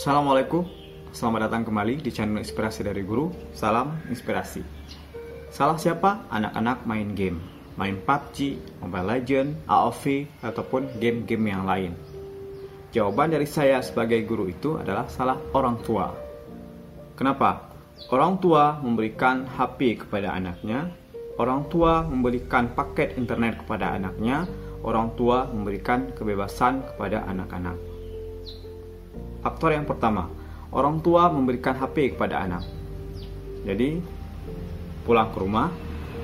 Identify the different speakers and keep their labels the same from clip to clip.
Speaker 1: Assalamualaikum, selamat datang kembali di channel Inspirasi dari Guru. Salam inspirasi. Salah siapa? Anak-anak main game, main PUBG, Mobile Legend, AOV, ataupun game-game yang lain. Jawaban dari saya sebagai guru itu adalah salah orang tua. Kenapa? Orang tua memberikan HP kepada anaknya, orang tua memberikan paket internet kepada anaknya, orang tua memberikan kebebasan kepada anak-anak. Faktor yang pertama, orang tua memberikan HP kepada anak. Jadi, pulang ke rumah,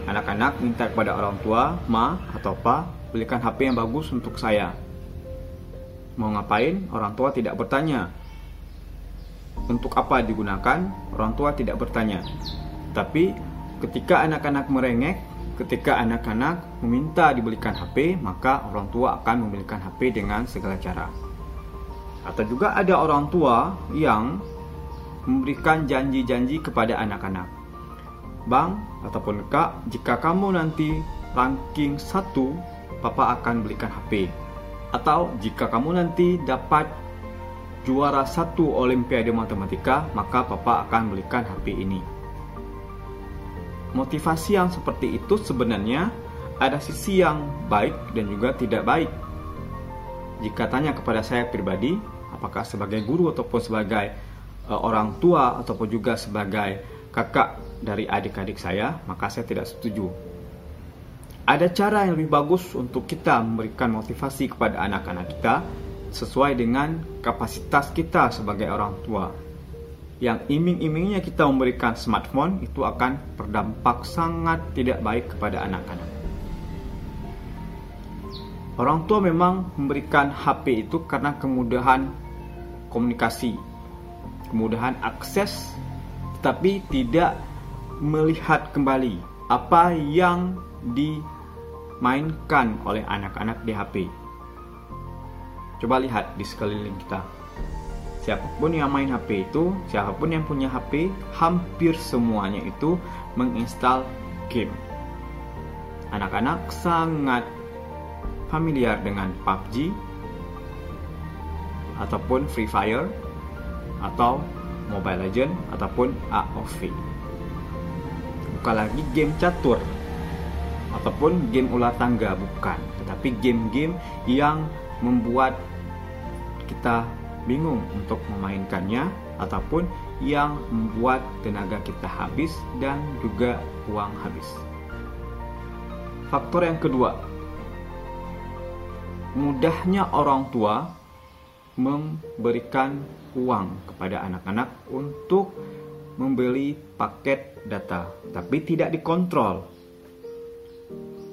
Speaker 1: anak-anak minta kepada orang tua, "Ma atau Pa, belikan HP yang bagus untuk saya." Mau ngapain? Orang tua tidak bertanya. Untuk apa digunakan? Orang tua tidak bertanya. Tapi ketika anak-anak merengek, ketika anak-anak meminta dibelikan HP, maka orang tua akan membelikan HP dengan segala cara. Atau juga ada orang tua yang memberikan janji-janji kepada anak-anak. Bang ataupun kak, jika kamu nanti ranking 1, papa akan belikan HP atau jika kamu nanti dapat juara satu Olimpiade Matematika, maka Papa akan belikan HP ini. Motivasi yang seperti itu sebenarnya ada sisi yang baik dan juga tidak baik. Jika tanya kepada saya pribadi, apakah sebagai guru ataupun sebagai uh, orang tua ataupun juga sebagai kakak dari adik-adik saya, maka saya tidak setuju ada cara yang lebih bagus untuk kita memberikan motivasi kepada anak-anak kita sesuai dengan kapasitas kita sebagai orang tua. Yang iming-imingnya kita memberikan smartphone itu akan berdampak sangat tidak baik kepada anak-anak. Orang tua memang memberikan HP itu karena kemudahan komunikasi, kemudahan akses, tetapi tidak melihat kembali apa yang di mainkan oleh anak-anak di HP. Coba lihat di sekeliling kita. Siapa pun yang main HP itu, siapa pun yang punya HP, hampir semuanya itu menginstal game. Anak-anak sangat familiar dengan PUBG ataupun Free Fire atau Mobile Legend ataupun AOV. Bukan lagi game catur ataupun game ular tangga bukan tetapi game-game yang membuat kita bingung untuk memainkannya ataupun yang membuat tenaga kita habis dan juga uang habis. Faktor yang kedua, mudahnya orang tua memberikan uang kepada anak-anak untuk membeli paket data, tapi tidak dikontrol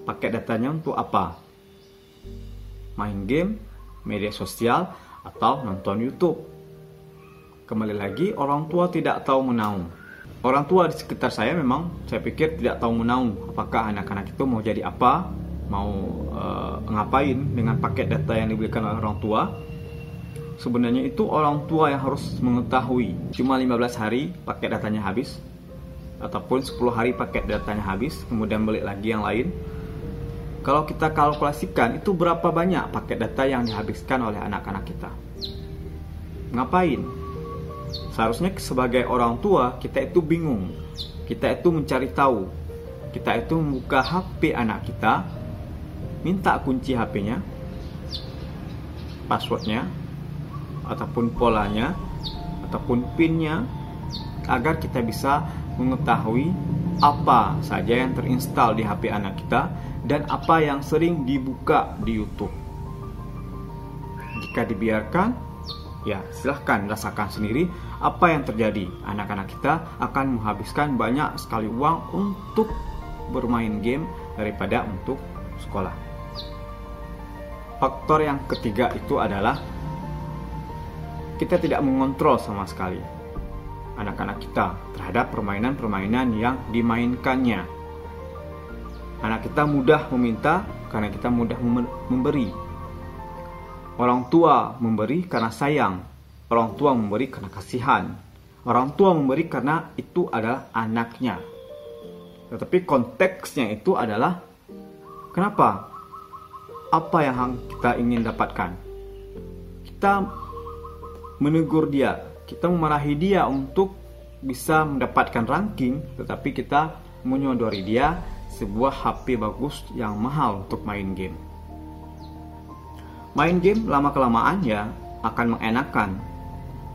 Speaker 1: pakai datanya untuk apa? Main game, media sosial, atau nonton YouTube. Kembali lagi, orang tua tidak tahu menaung. Orang tua di sekitar saya memang saya pikir tidak tahu menaung apakah anak-anak itu mau jadi apa, mau uh, ngapain dengan paket data yang diberikan oleh orang tua. Sebenarnya itu orang tua yang harus mengetahui. Cuma 15 hari paket datanya habis ataupun 10 hari paket datanya habis, kemudian balik lagi yang lain kalau kita kalkulasikan itu berapa banyak paket data yang dihabiskan oleh anak-anak kita. Ngapain? Seharusnya sebagai orang tua kita itu bingung. Kita itu mencari tahu. Kita itu membuka HP anak kita, minta kunci HP-nya, passwordnya, ataupun polanya, ataupun PIN-nya, agar kita bisa mengetahui apa saja yang terinstal di HP anak kita dan apa yang sering dibuka di YouTube. Jika dibiarkan, ya silahkan rasakan sendiri apa yang terjadi. Anak-anak kita akan menghabiskan banyak sekali uang untuk bermain game daripada untuk sekolah. Faktor yang ketiga itu adalah kita tidak mengontrol sama sekali anak-anak kita terhadap permainan-permainan yang dimainkannya Anak kita mudah meminta karena kita mudah memberi. Orang tua memberi karena sayang. Orang tua memberi karena kasihan. Orang tua memberi karena itu adalah anaknya. Tetapi konteksnya itu adalah kenapa? Apa yang kita ingin dapatkan? Kita menegur dia, kita memarahi dia untuk bisa mendapatkan ranking, tetapi kita menyodori dia sebuah HP bagus yang mahal untuk main game. Main game lama-kelamaan ya akan mengenakan.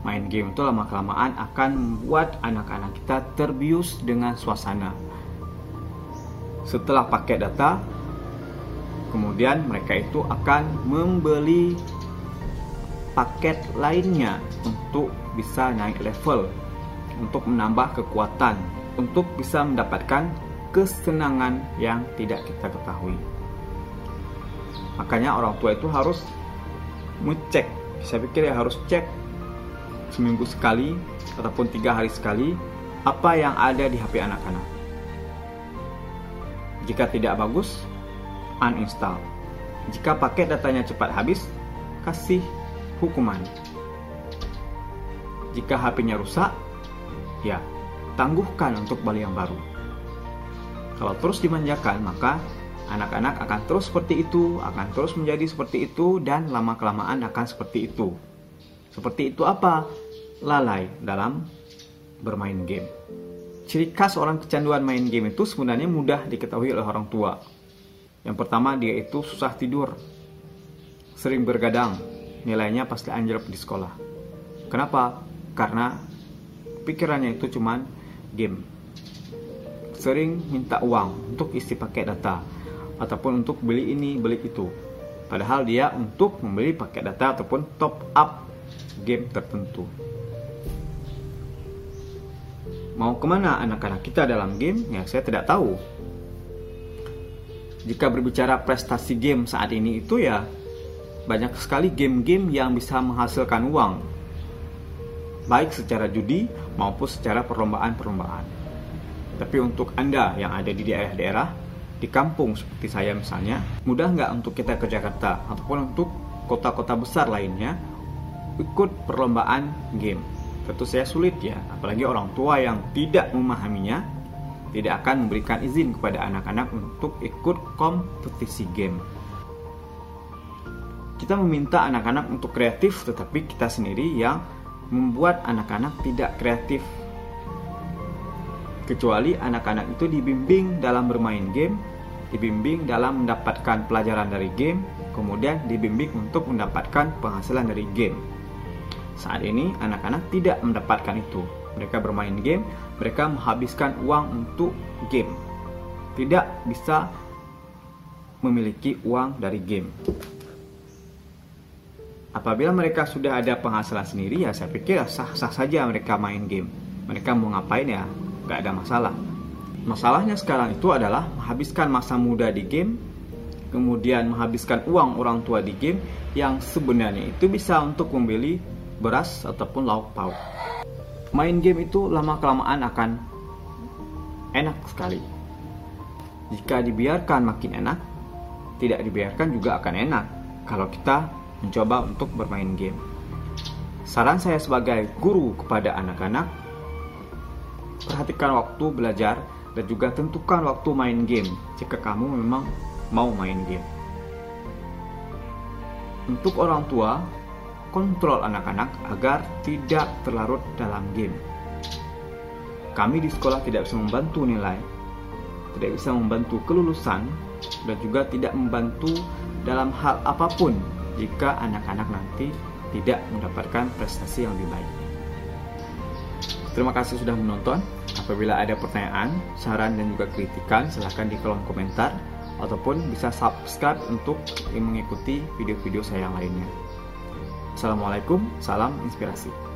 Speaker 1: Main game itu lama-kelamaan akan membuat anak-anak kita terbius dengan suasana. Setelah pakai data, kemudian mereka itu akan membeli paket lainnya untuk bisa naik level, untuk menambah kekuatan, untuk bisa mendapatkan kesenangan yang tidak kita ketahui. Makanya orang tua itu harus ngecek, saya pikir ya harus cek seminggu sekali ataupun tiga hari sekali apa yang ada di HP anak-anak. Jika tidak bagus, uninstall. Jika paket datanya cepat habis, kasih hukuman. Jika HP-nya rusak, ya tangguhkan untuk beli yang baru. Kalau terus dimanjakan, maka anak-anak akan terus seperti itu, akan terus menjadi seperti itu, dan lama-kelamaan akan seperti itu. Seperti itu apa? Lalai dalam bermain game. Ciri khas orang kecanduan main game itu sebenarnya mudah diketahui oleh orang tua. Yang pertama, dia itu susah tidur, sering bergadang, nilainya pasti anjlok di sekolah. Kenapa? Karena pikirannya itu cuman game. Sering minta uang untuk isi paket data ataupun untuk beli ini, beli itu. Padahal dia untuk membeli paket data ataupun top up game tertentu. Mau ke mana anak-anak kita dalam game? Ya saya tidak tahu. Jika berbicara prestasi game saat ini itu ya banyak sekali game-game yang bisa menghasilkan uang, baik secara judi maupun secara perlombaan-perlombaan. Tapi untuk Anda yang ada di daerah-daerah, di kampung seperti saya misalnya, mudah nggak untuk kita ke Jakarta ataupun untuk kota-kota besar lainnya ikut perlombaan game? Tentu saya sulit ya, apalagi orang tua yang tidak memahaminya, tidak akan memberikan izin kepada anak-anak untuk ikut kompetisi game kita meminta anak-anak untuk kreatif, tetapi kita sendiri yang membuat anak-anak tidak kreatif. Kecuali anak-anak itu dibimbing dalam bermain game, dibimbing dalam mendapatkan pelajaran dari game, kemudian dibimbing untuk mendapatkan penghasilan dari game. Saat ini anak-anak tidak mendapatkan itu. Mereka bermain game, mereka menghabiskan uang untuk game. Tidak bisa memiliki uang dari game apabila mereka sudah ada penghasilan sendiri ya saya pikir sah-sah saja mereka main game. Mereka mau ngapain ya? Nggak ada masalah. Masalahnya sekarang itu adalah menghabiskan masa muda di game kemudian menghabiskan uang orang tua di game yang sebenarnya itu bisa untuk membeli beras ataupun lauk pauk. Main game itu lama kelamaan akan enak sekali. Jika dibiarkan makin enak tidak dibiarkan juga akan enak. Kalau kita mencoba untuk bermain game. Saran saya sebagai guru kepada anak-anak, perhatikan waktu belajar dan juga tentukan waktu main game jika kamu memang mau main game. Untuk orang tua, kontrol anak-anak agar tidak terlarut dalam game. Kami di sekolah tidak bisa membantu nilai, tidak bisa membantu kelulusan, dan juga tidak membantu dalam hal apa pun jika anak-anak nanti tidak mendapatkan prestasi yang lebih baik. Terima kasih sudah menonton. Apabila ada pertanyaan, saran, dan juga kritikan, silahkan di kolom komentar ataupun bisa subscribe untuk mengikuti video-video saya yang lainnya. Assalamualaikum, salam inspirasi.